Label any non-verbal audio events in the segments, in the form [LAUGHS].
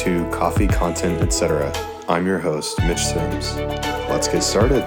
To Coffee, Content, Etc. I'm your host, Mitch Sims. Let's get started.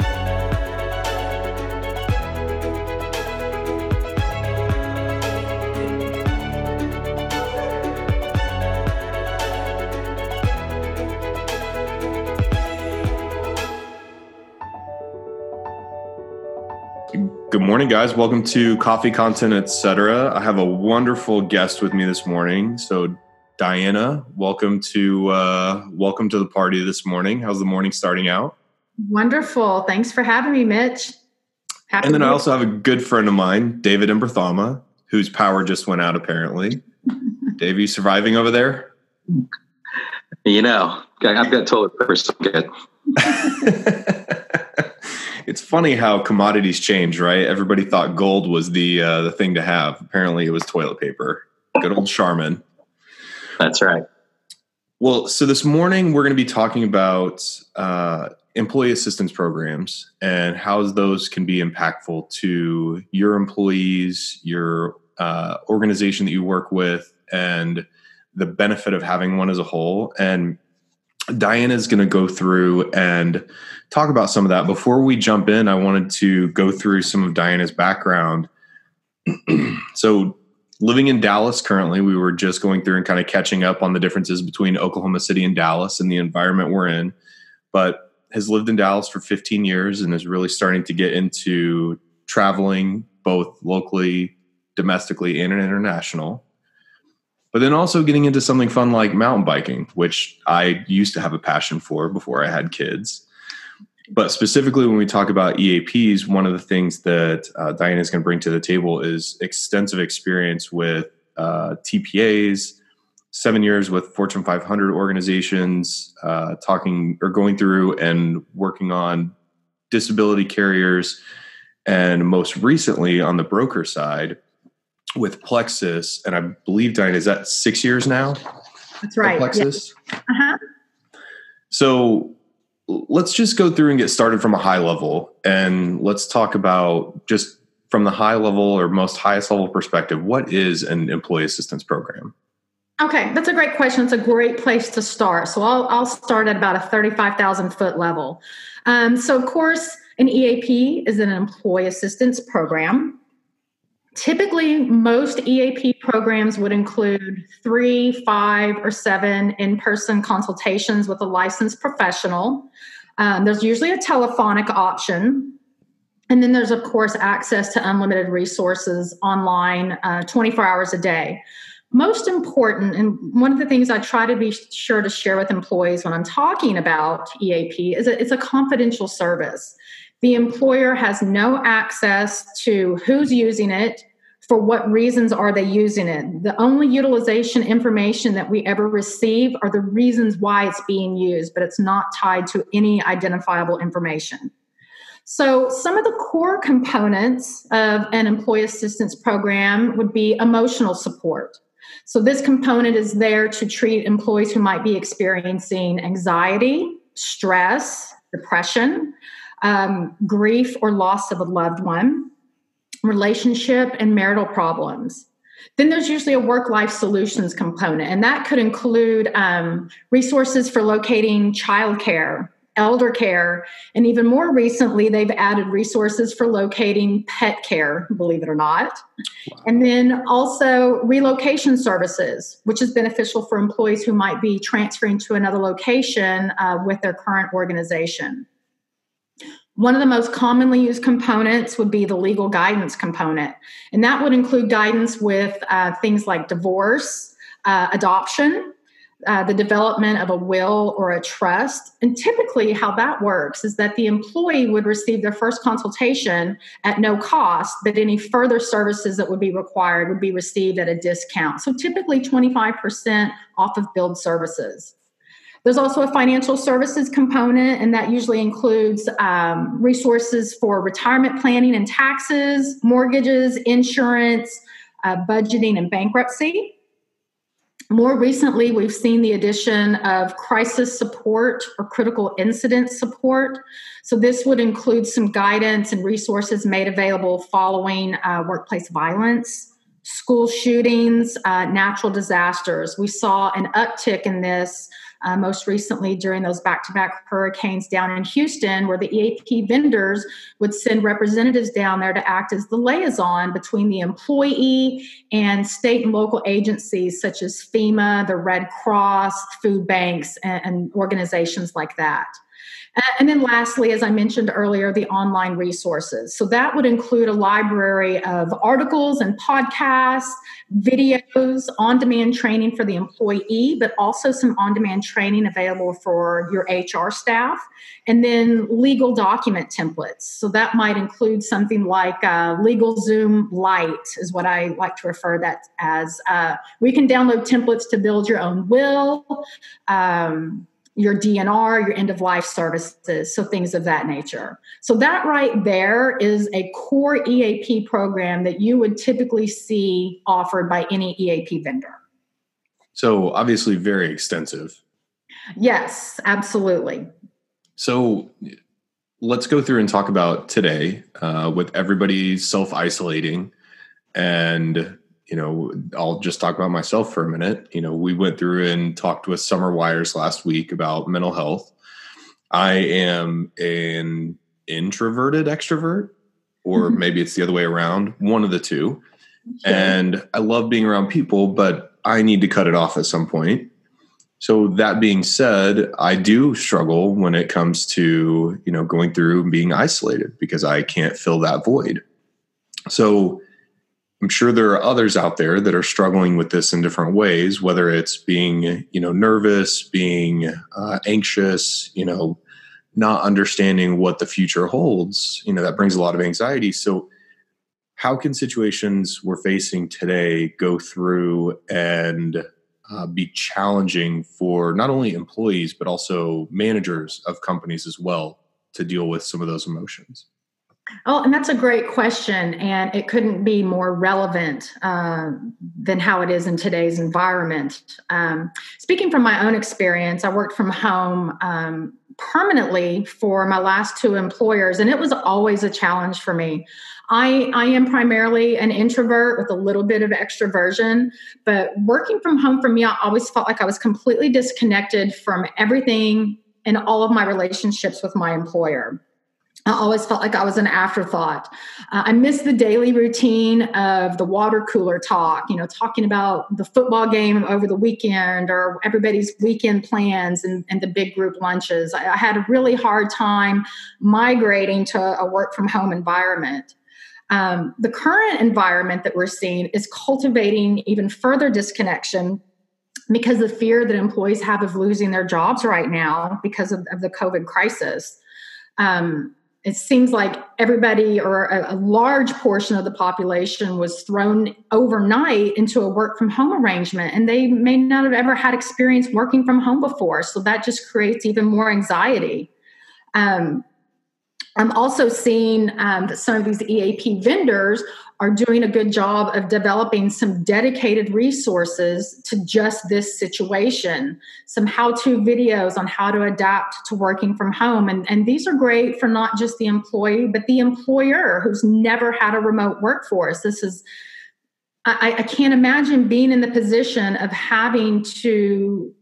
Good morning, guys. Welcome to Coffee Content, etc. I have a wonderful guest with me this morning. So, Diana, welcome to uh, welcome to the party this morning. How's the morning starting out? Wonderful. Thanks for having me, Mitch. Happy and then I also have a good friend of mine, David Imberthama, whose power just went out apparently. [LAUGHS] Dave, you surviving over there? You know, I've got toilet paper, so good. [LAUGHS] it's funny how commodities change, right? Everybody thought gold was the uh, the thing to have. Apparently, it was toilet paper. Good old Charmin. That's right. Well, so this morning we're going to be talking about uh, employee assistance programs and how those can be impactful to your employees, your uh, organization that you work with, and the benefit of having one as a whole. And Diana is going to go through and talk about some of that. Before we jump in, I wanted to go through some of Diana's background. [CLEARS THROAT] so, living in Dallas currently, we were just going through and kind of catching up on the differences between Oklahoma City and Dallas and the environment we're in. But has lived in Dallas for 15 years and is really starting to get into traveling both locally, domestically, and international but then also getting into something fun like mountain biking, which I used to have a passion for before I had kids. But specifically, when we talk about EAPs, one of the things that uh, Diana is going to bring to the table is extensive experience with uh, TPAs, seven years with Fortune 500 organizations, uh, talking or going through and working on disability carriers, and most recently on the broker side with Plexus, and I believe Diana is that six years now. That's right. Plexus. Yeah. Uh-huh. So let's just go through and get started from a high level, and let's talk about just from the high level or most highest level perspective. What is an employee assistance program? Okay, that's a great question. It's a great place to start. So I'll, I'll start at about a 35,000 foot level. Um, so, of course, an EAP is an employee assistance program. Typically, most EAP programs would include three, five, or seven in person consultations with a licensed professional. Um, there's usually a telephonic option. And then there's, of course, access to unlimited resources online uh, 24 hours a day. Most important, and one of the things I try to be sure to share with employees when I'm talking about EAP is that it's a confidential service. The employer has no access to who's using it, for what reasons are they using it. The only utilization information that we ever receive are the reasons why it's being used, but it's not tied to any identifiable information. So, some of the core components of an employee assistance program would be emotional support. So, this component is there to treat employees who might be experiencing anxiety, stress, depression, um, grief or loss of a loved one, relationship and marital problems. Then there's usually a work life solutions component, and that could include um, resources for locating childcare, elder care, and even more recently, they've added resources for locating pet care, believe it or not. Wow. And then also relocation services, which is beneficial for employees who might be transferring to another location uh, with their current organization. One of the most commonly used components would be the legal guidance component, and that would include guidance with uh, things like divorce, uh, adoption, uh, the development of a will or a trust. And typically, how that works is that the employee would receive their first consultation at no cost, but any further services that would be required would be received at a discount. So, typically, 25% off of billed services. There's also a financial services component, and that usually includes um, resources for retirement planning and taxes, mortgages, insurance, uh, budgeting, and bankruptcy. More recently, we've seen the addition of crisis support or critical incident support. So, this would include some guidance and resources made available following uh, workplace violence, school shootings, uh, natural disasters. We saw an uptick in this uh, most recently during those back to back hurricanes down in Houston, where the EAP vendors would send representatives down there to act as the liaison between the employee and state and local agencies such as FEMA, the Red Cross, food banks, and, and organizations like that. And then, lastly, as I mentioned earlier, the online resources. So that would include a library of articles and podcasts, videos, on demand training for the employee, but also some on demand training available for your HR staff, and then legal document templates. So that might include something like uh, LegalZoom Lite, is what I like to refer that as. Uh, we can download templates to build your own will. Um, your DNR, your end of life services, so things of that nature. So, that right there is a core EAP program that you would typically see offered by any EAP vendor. So, obviously, very extensive. Yes, absolutely. So, let's go through and talk about today uh, with everybody self isolating and you know, I'll just talk about myself for a minute. You know, we went through and talked with Summer Wires last week about mental health. I am an introverted extrovert, or mm-hmm. maybe it's the other way around, one of the two. And I love being around people, but I need to cut it off at some point. So that being said, I do struggle when it comes to, you know, going through and being isolated because I can't fill that void. So I'm sure there are others out there that are struggling with this in different ways, whether it's being, you know, nervous, being uh, anxious, you know, not understanding what the future holds. You know, that brings a lot of anxiety. So, how can situations we're facing today go through and uh, be challenging for not only employees but also managers of companies as well to deal with some of those emotions? Oh, and that's a great question. And it couldn't be more relevant uh, than how it is in today's environment. Um, speaking from my own experience, I worked from home um, permanently for my last two employers, and it was always a challenge for me. I, I am primarily an introvert with a little bit of extroversion, but working from home for me, I always felt like I was completely disconnected from everything and all of my relationships with my employer. I always felt like I was an afterthought. Uh, I missed the daily routine of the water cooler talk, you know, talking about the football game over the weekend or everybody's weekend plans and, and the big group lunches. I, I, had a really hard time migrating to a work from home environment. Um, the current environment that we're seeing is cultivating even further disconnection because the fear that employees have of losing their jobs right now because of, of the COVID crisis. Um, it seems like everybody or a, a, large portion of the population was thrown overnight into a work from home arrangement and they may not have ever had experience working from home before. So that just creates even more anxiety. Um, i'm also seeing um, that some of these eap vendors are doing a good job of developing some dedicated resources to just this situation, some how to videos on how to adapt to working from home. And, and these are great for not just the employee, but the employer who's never had a remote workforce. This is, I, I can't imagine being in the position of having to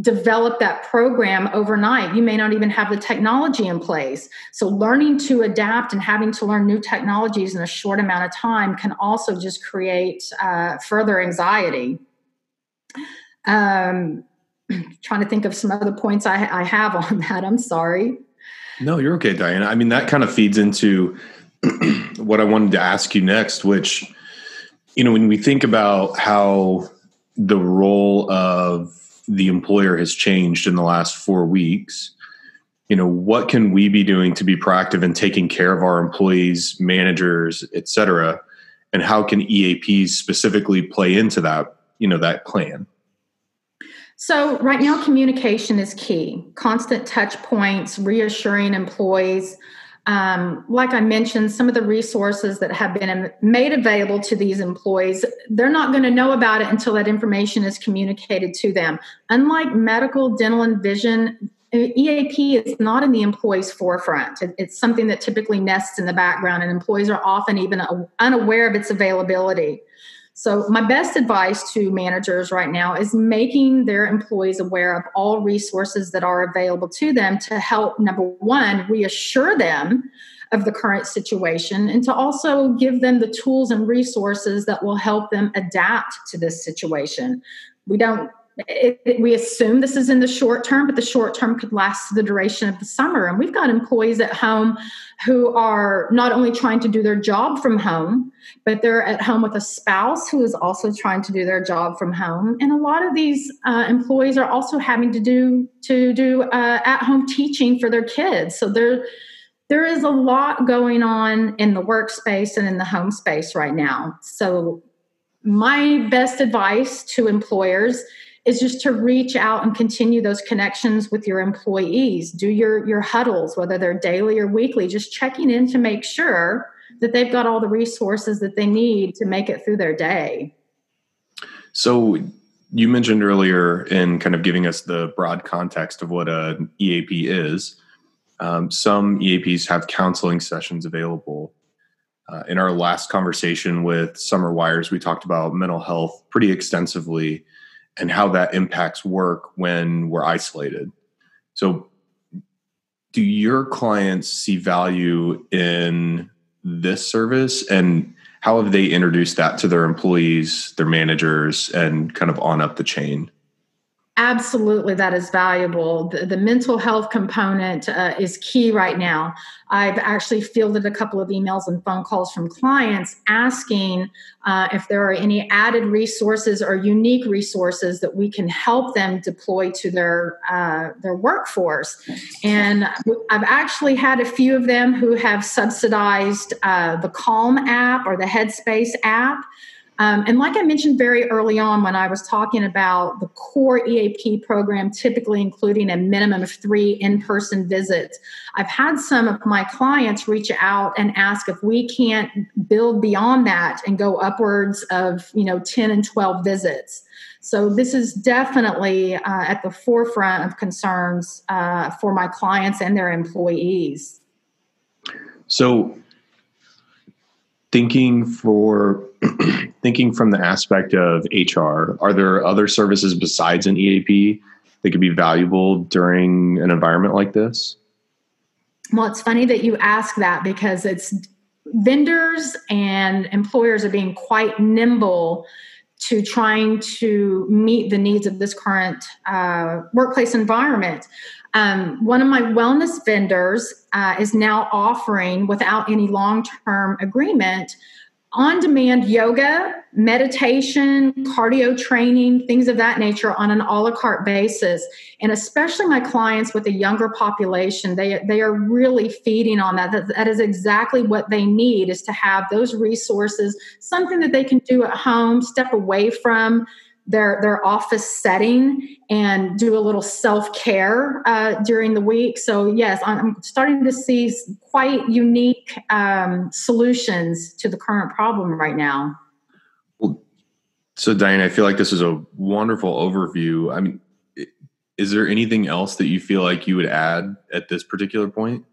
develop that program overnight. You may not even have the technology in place. So, learning to adapt and having to learn new technologies in a short amount of time can also just create uh, further anxiety. Um, [CLEARS THROAT] trying to think of some other points I, I have on [LAUGHS] that. I'm sorry. No, you're okay, Diana. I mean, that kind of feeds into [CLEARS THROAT] what I wanted to ask you next, which, you know, when we think about how the role of the employer has changed in the last four weeks you know what can we be doing to be proactive in taking care of our employees managers et cetera? And how can eaps specifically play into that you know that plan? So right now communication is key. Constant touch points reassuring employees um, like I mentioned, some of the resources that have been made available to these employees, they're not going to know about it until that information is communicated to them. Unlike medical, dental, and vision, EAP is not in the employee's forefront. It's something that typically nests in the background, and employees are often even unaware of its availability. So, my best advice to managers right now is making their employees aware of all resources that are available to them to help, number one, reassure them of the current situation and to also give them the tools and resources that will help them adapt to this situation. We don't it, it, we assume this is in the short term, but the short term could last the duration of the summer. And we've got employees at home who are not only trying to do their job from home, but they're at home with a spouse who is also trying to do their job from home. And a lot of these uh, employees are also having to do to do uh, at home teaching for their kids. So there there is a lot going on in the workspace and in the home space right now. So my best advice to employers is just to reach out and continue those connections with your employees. Do your your huddles whether they're daily or weekly just checking in to make sure that they've got all the resources that they need to make it through their day. So you mentioned earlier in kind of giving us the broad context of what an eap is. Um, some eaps have counseling sessions available. Uh, in our last conversation with summer wires we talked about mental health pretty extensively and how that impacts work when we're isolated. So, do your clients see value in this service and how have they introduced that to their employees, their managers, and kind of on up the chain? Absolutely, that is valuable. The, the mental health component uh, is key right now. I've actually fielded a couple of emails and phone calls from clients asking uh, if there are any added resources or unique resources that we can help them deploy to their uh, their workforce. And I've actually had a few of them who have subsidized uh, the Calm app or the Headspace app. Um, and like I mentioned very early on when I was talking about the core EAP program, typically including a minimum of three in person visits, I've had some of my clients reach out and ask if we can't build beyond that and go upwards of you know 10 and 12 visits. So this is definitely uh, at the forefront of concerns uh, for my clients and their employees. So thinking for [CLEARS THROAT] thinking from the aspect of HR, are there other services besides an EAP that could be valuable during an environment like this? Well, it's funny that you ask that because it's vendors and employers are being quite nimble to trying to meet the needs of this current uh, workplace environment. Um, one of my wellness vendors uh, is now offering, without any long term agreement, on demand yoga, meditation, cardio training, things of that nature on an a la carte basis. And especially my clients with a younger population, they, they are really feeding on that. that. That is exactly what they need is to have those resources, something that they can do at home, step away from their their office setting and do a little self care uh, during the week. So yes, I'm starting to see quite unique um, solutions to the current problem right now. Well, so Diane, I feel like this is a wonderful overview. I mean, is there anything else that you feel like you would add at this particular point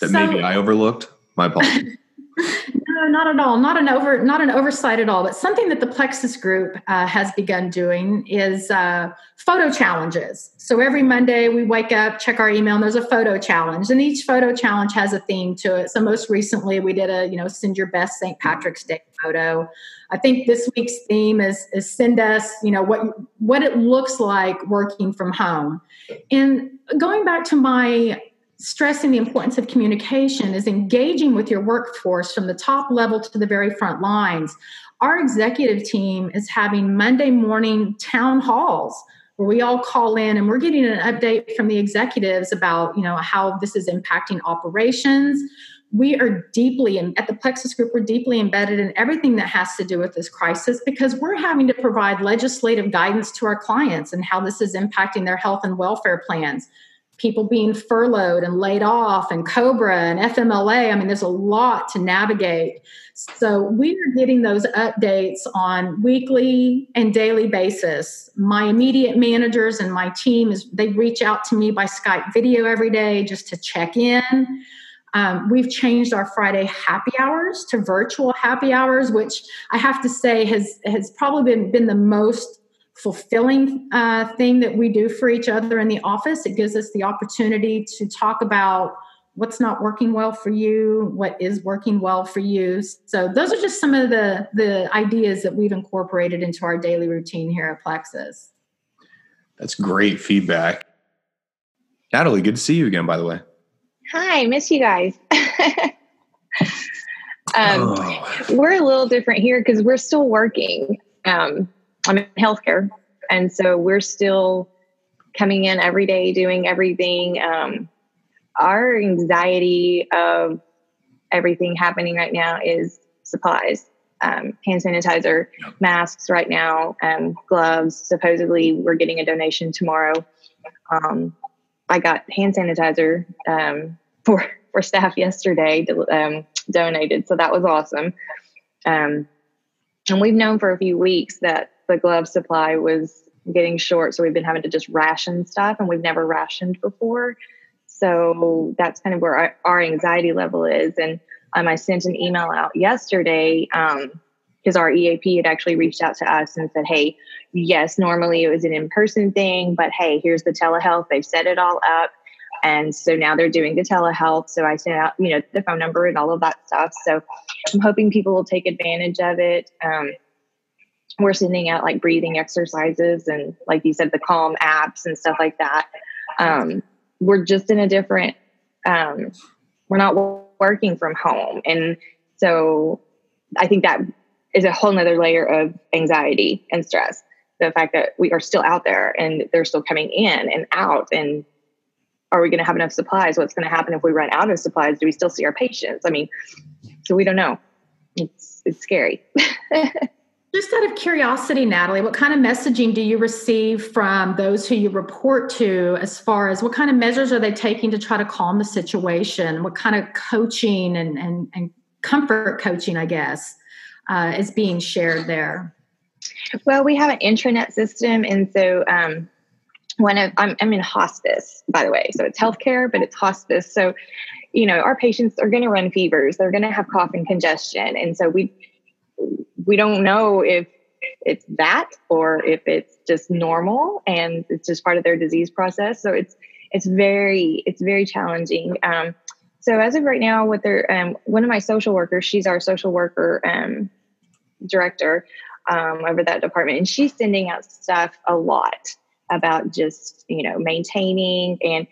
that so, maybe I overlooked? My apologies. [LAUGHS] No, not at all. Not an over, not an oversight at all. But something that the Plexus Group uh, has begun doing is uh, photo challenges. So every Monday we wake up, check our email, and there's a photo challenge, and each photo challenge has a theme to it. So most recently we did a, you know, send your best St. Patrick's Day photo. I think this week's theme is, is send us, you know, what what it looks like working from home. And going back to my stressing the importance of communication is engaging with your workforce from the top level to the very front lines. Our executive team is having Monday morning town halls where we all call in and we're getting an update from the executives about, you know, how this is impacting operations. We are deeply at the Plexus Group, we're deeply embedded in everything that has to do with this crisis because we're having to provide legislative guidance to our clients and how this is impacting their health and welfare plans people being furloughed and laid off and cobra and fmla i mean there's a lot to navigate. So we are getting those updates on weekly and daily basis. My immediate managers and my team is they reach out to me by skype video every day just to check in. Um, we've changed our Friday happy hours to virtual happy hours, which I have to say has has probably been, been the most fulfilling uh, thing that we do for each other in the office. It gives us the opportunity to talk about what's not working well for you, what is working well for you. So those are just some of the the ideas that we've incorporated into our daily routine here at Plexus. That's great feedback. Natalie, good to see you again, by the way. Hi, miss you guys. [LAUGHS] um, oh. We're a little different here because we're still working. Um, I'm in healthcare, and so we're still coming in every day, doing everything. Um, our anxiety of everything happening right now is supplies. Um, hand sanitizer, masks right now, um, gloves. Supposedly, we're getting a donation tomorrow. Um, I got hand sanitizer um, for for staff yesterday um, donated, so that was awesome. Um, and we've known for a few weeks that the glove supply was getting short, so we've been having to just ration stuff, and we've never rationed before. So that's kind of where our, our anxiety level is. And um, I sent an email out yesterday because um, our EAP had actually reached out to us and said, hey, yes, normally it was an in person thing, but hey, here's the telehealth. They've set it all up. And so now they're doing the telehealth. So I sent out, you know, the phone number and all of that stuff. So I'm hoping people will take advantage of it. Um, we're sending out like breathing exercises and, like you said, the Calm apps and stuff like that. Um, we're just in a different um, we're not working from home. And so i think that is a whole nother layer of anxiety and stress. The fact that we are still out there and they're still coming in and out. And are we going to have enough supplies? What's going to happen if we run out of supplies? Do we still see our patients? I mean so we don't know. It's it's scary [LAUGHS] Just out of curiosity, Natalie, what kind of messaging do you receive from those who you report to as far as what kind of measures are they taking to try to calm the situation? What kind of coaching and, and, and comfort coaching, I guess, uh, is being shared there? Well, we have an intranet system. And so, um, one of I'm, I'm in hospice, by the way. So it's healthcare, but it's hospice. So, you know, our patients are going to run fevers, they're going to have cough and congestion. And so we, we don't know if it's that or if it's just normal and it's just part of their disease process. So it's it's very it's very challenging. Um, so as of right now, with their um, one of my social workers, she's our social worker um, director um, over that department, and she's sending out stuff a lot about just you know maintaining and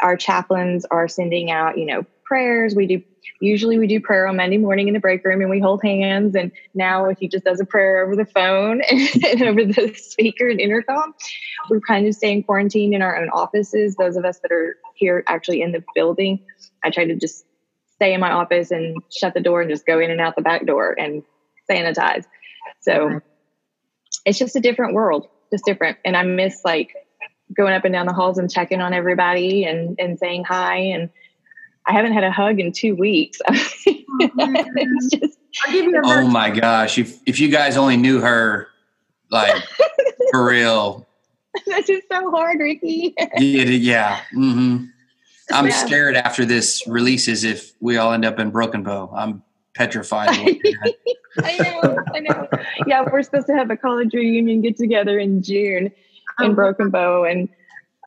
our chaplains are sending out you know prayers we do usually we do prayer on Monday morning in the break room and we hold hands. And now he just does a prayer over the phone [LAUGHS] and over the speaker and intercom. We're kind of staying quarantined in our own offices. Those of us that are here actually in the building, I try to just stay in my office and shut the door and just go in and out the back door and sanitize. So it's just a different world, just different. And I miss like going up and down the halls and checking on everybody and, and saying hi and I haven't had a hug in two weeks. [LAUGHS] just, oh my gosh! If if you guys only knew her, like [LAUGHS] for real. That's just so hard, Ricky. yeah, yeah. Mm-hmm. I'm yeah. scared after this releases if we all end up in Broken Bow. I'm petrified. [LAUGHS] I know, I know. Yeah, we're supposed to have a college reunion get together in June in oh. Broken Bow, and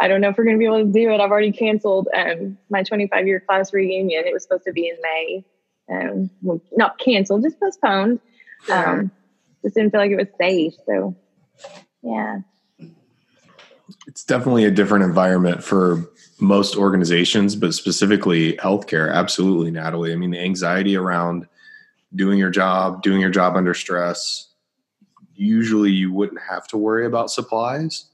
I don't know if we're going to be able to do it. I've already canceled um, my 25 year class reunion. It was supposed to be in May. Um, well, not canceled, just postponed. Um, just didn't feel like it was safe. So, yeah. It's definitely a different environment for most organizations, but specifically healthcare. Absolutely, Natalie. I mean, the anxiety around doing your job, doing your job under stress. Usually, you wouldn't have to worry about supplies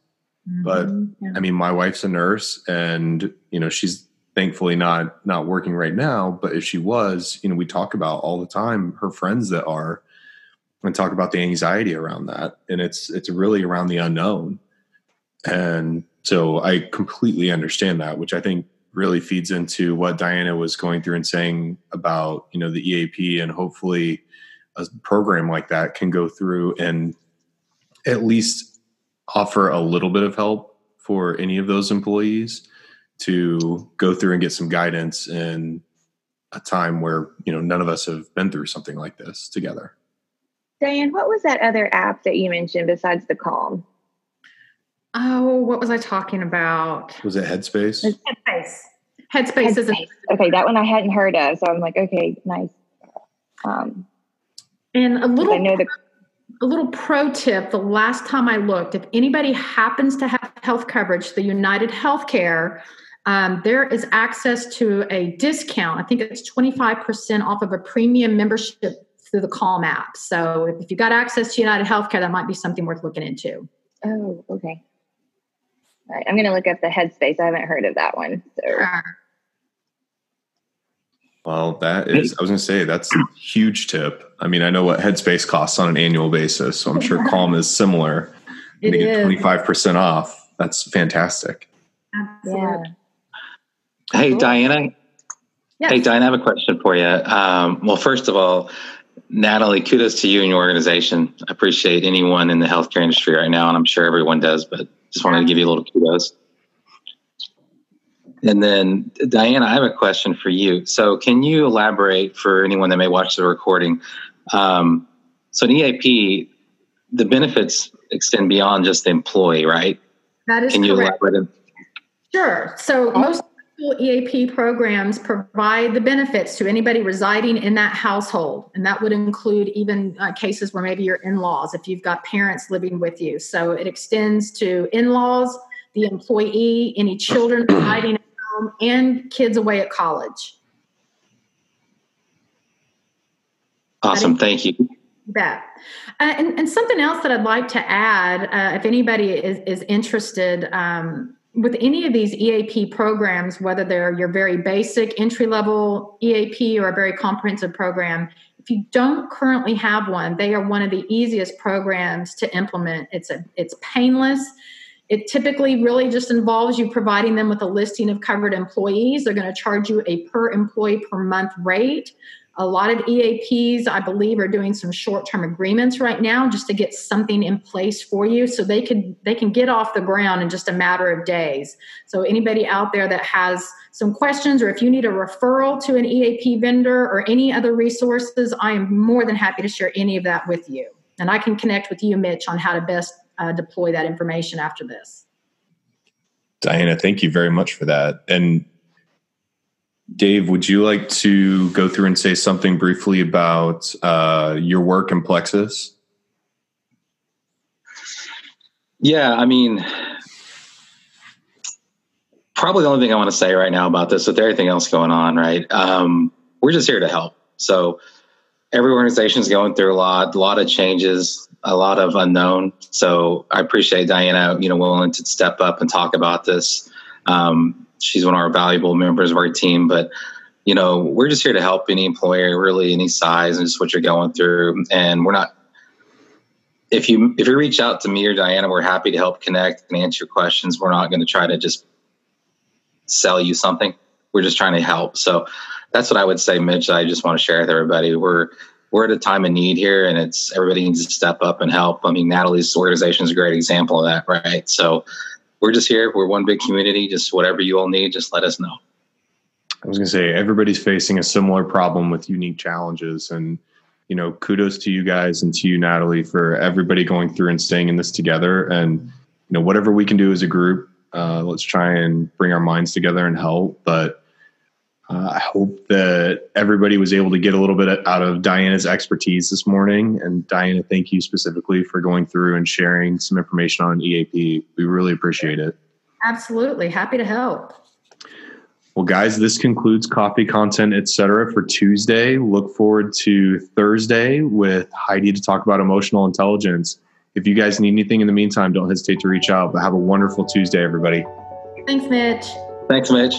but mm-hmm. yeah. I mean, my wife's a nurse, and you know, she's thankfully not not working right now. But if she was, you know, we talk about all the time her friends that are, and talk about the anxiety around that, and it's it's really around the unknown. And so I completely understand that, which I think really feeds into what Diana was going through and saying about you know the EAP and hopefully a program like that can go through and at least offer a little bit of help for any of those employees to go through and get some guidance in a time where you know none of us have been through something like this together. Diane, what was that other app that you mentioned besides the Calm? Oh, what was I talking about? Was it Headspace? Headspace. Headspace, Headspace. is a- okay. That one I hadn't heard of, so I'm like, okay, nice. Um, and a little, I know the a little pro tip. The last time I looked, if anybody happens to have health coverage, the United Healthcare, um, there is access to a discount. I think it's 25% off of a premium membership through the Calm app. So if you got access to United Healthcare, that might be something worth looking into. Oh, okay. All right, I'm going to look up the Headspace. I haven't heard of that one. So. Sure. Well, that is, I was going to say, that's a huge tip. I mean, I know what Headspace costs on an annual basis, so I'm sure [LAUGHS] Calm is similar. It to get 25% off. That's fantastic. Absolutely. Yeah. Hey, cool. Diana. Yes. Hey, Diana, I have a question for you. Um, well, first of all, Natalie, kudos to you and your organization. I appreciate anyone in the healthcare industry right now, and I'm sure everyone does, but just wanted to give you a little kudos. And then, Diana, I have a question for you. So, can you elaborate for anyone that may watch the recording? Um, so, an EAP, the benefits extend beyond just the employee, right? That is Can you correct. elaborate? Sure. So, most EAP programs provide the benefits to anybody residing in that household. And that would include even uh, cases where maybe your in laws, if you've got parents living with you. So it extends to in laws, the employee, any children [CLEARS THROAT] residing home, and kids away at college. Awesome. Thank you. That. Uh, and, and, something else that I'd like to add, uh, if anybody is, is interested, um, with any of these EAP programs, whether they're your very basic entry level EAP or a very comprehensive program, if you don't currently have one, they are one of the easiest programs to implement. It's a it's painless. It typically really just involves you providing them with a listing of covered employees. They're going to charge you a per employee per month rate. A lot of EAPs, I believe, are doing some short-term agreements right now just to get something in place for you, so they can they can get off the ground in just a matter of days. So anybody out there that has some questions, or if you need a referral to an EAP vendor or any other resources, I am more than happy to share any of that with you, and I can connect with you, Mitch, on how to best uh, deploy that information after this. Diana, thank you very much for that, and Dave, would you like to go through and say something briefly about uh, your work in Plexus? Yeah, I mean, probably the only thing I want to say right now about this, with everything else going on, right? Um, we're just here to help. So every organization is going through a lot, a lot of changes, a lot of unknown. So I appreciate Diana, you know, willing to step up and talk about this. Um, she's one of our valuable members of our team. But you know, we're just here to help any employer, really any size, and just what you're going through. And we're not. If you if you reach out to me or Diana, we're happy to help connect and answer questions. We're not going to try to just sell you something. We're just trying to help. So that's what I would say, Mitch. I just want to share with everybody. We're we're at a time of need here, and it's everybody needs to step up and help. I mean, Natalie's organization is a great example of that, right? So we're just here. We're one big community. Just whatever you all need, just let us know. I was going to say everybody's facing a similar problem with unique challenges, and you know, kudos to you guys and to you, Natalie, for everybody going through and staying in this together. And you know, whatever we can do as a group, uh, let's try and bring our minds together and help. But uh, I hope that everybody was able to get a little bit out of Diana's expertise this morning. And Diana, thank you specifically for going through and sharing some information on EAP. We really appreciate it. Absolutely. Happy to help. Well, guys, this concludes coffee content, etc. for Tuesday. Look forward to Thursday with Heidi to talk about emotional intelligence. If you guys need anything in the meantime, don't hesitate to reach out. But have a wonderful Tuesday, everybody. Thanks, Mitch. Thanks, Mitch.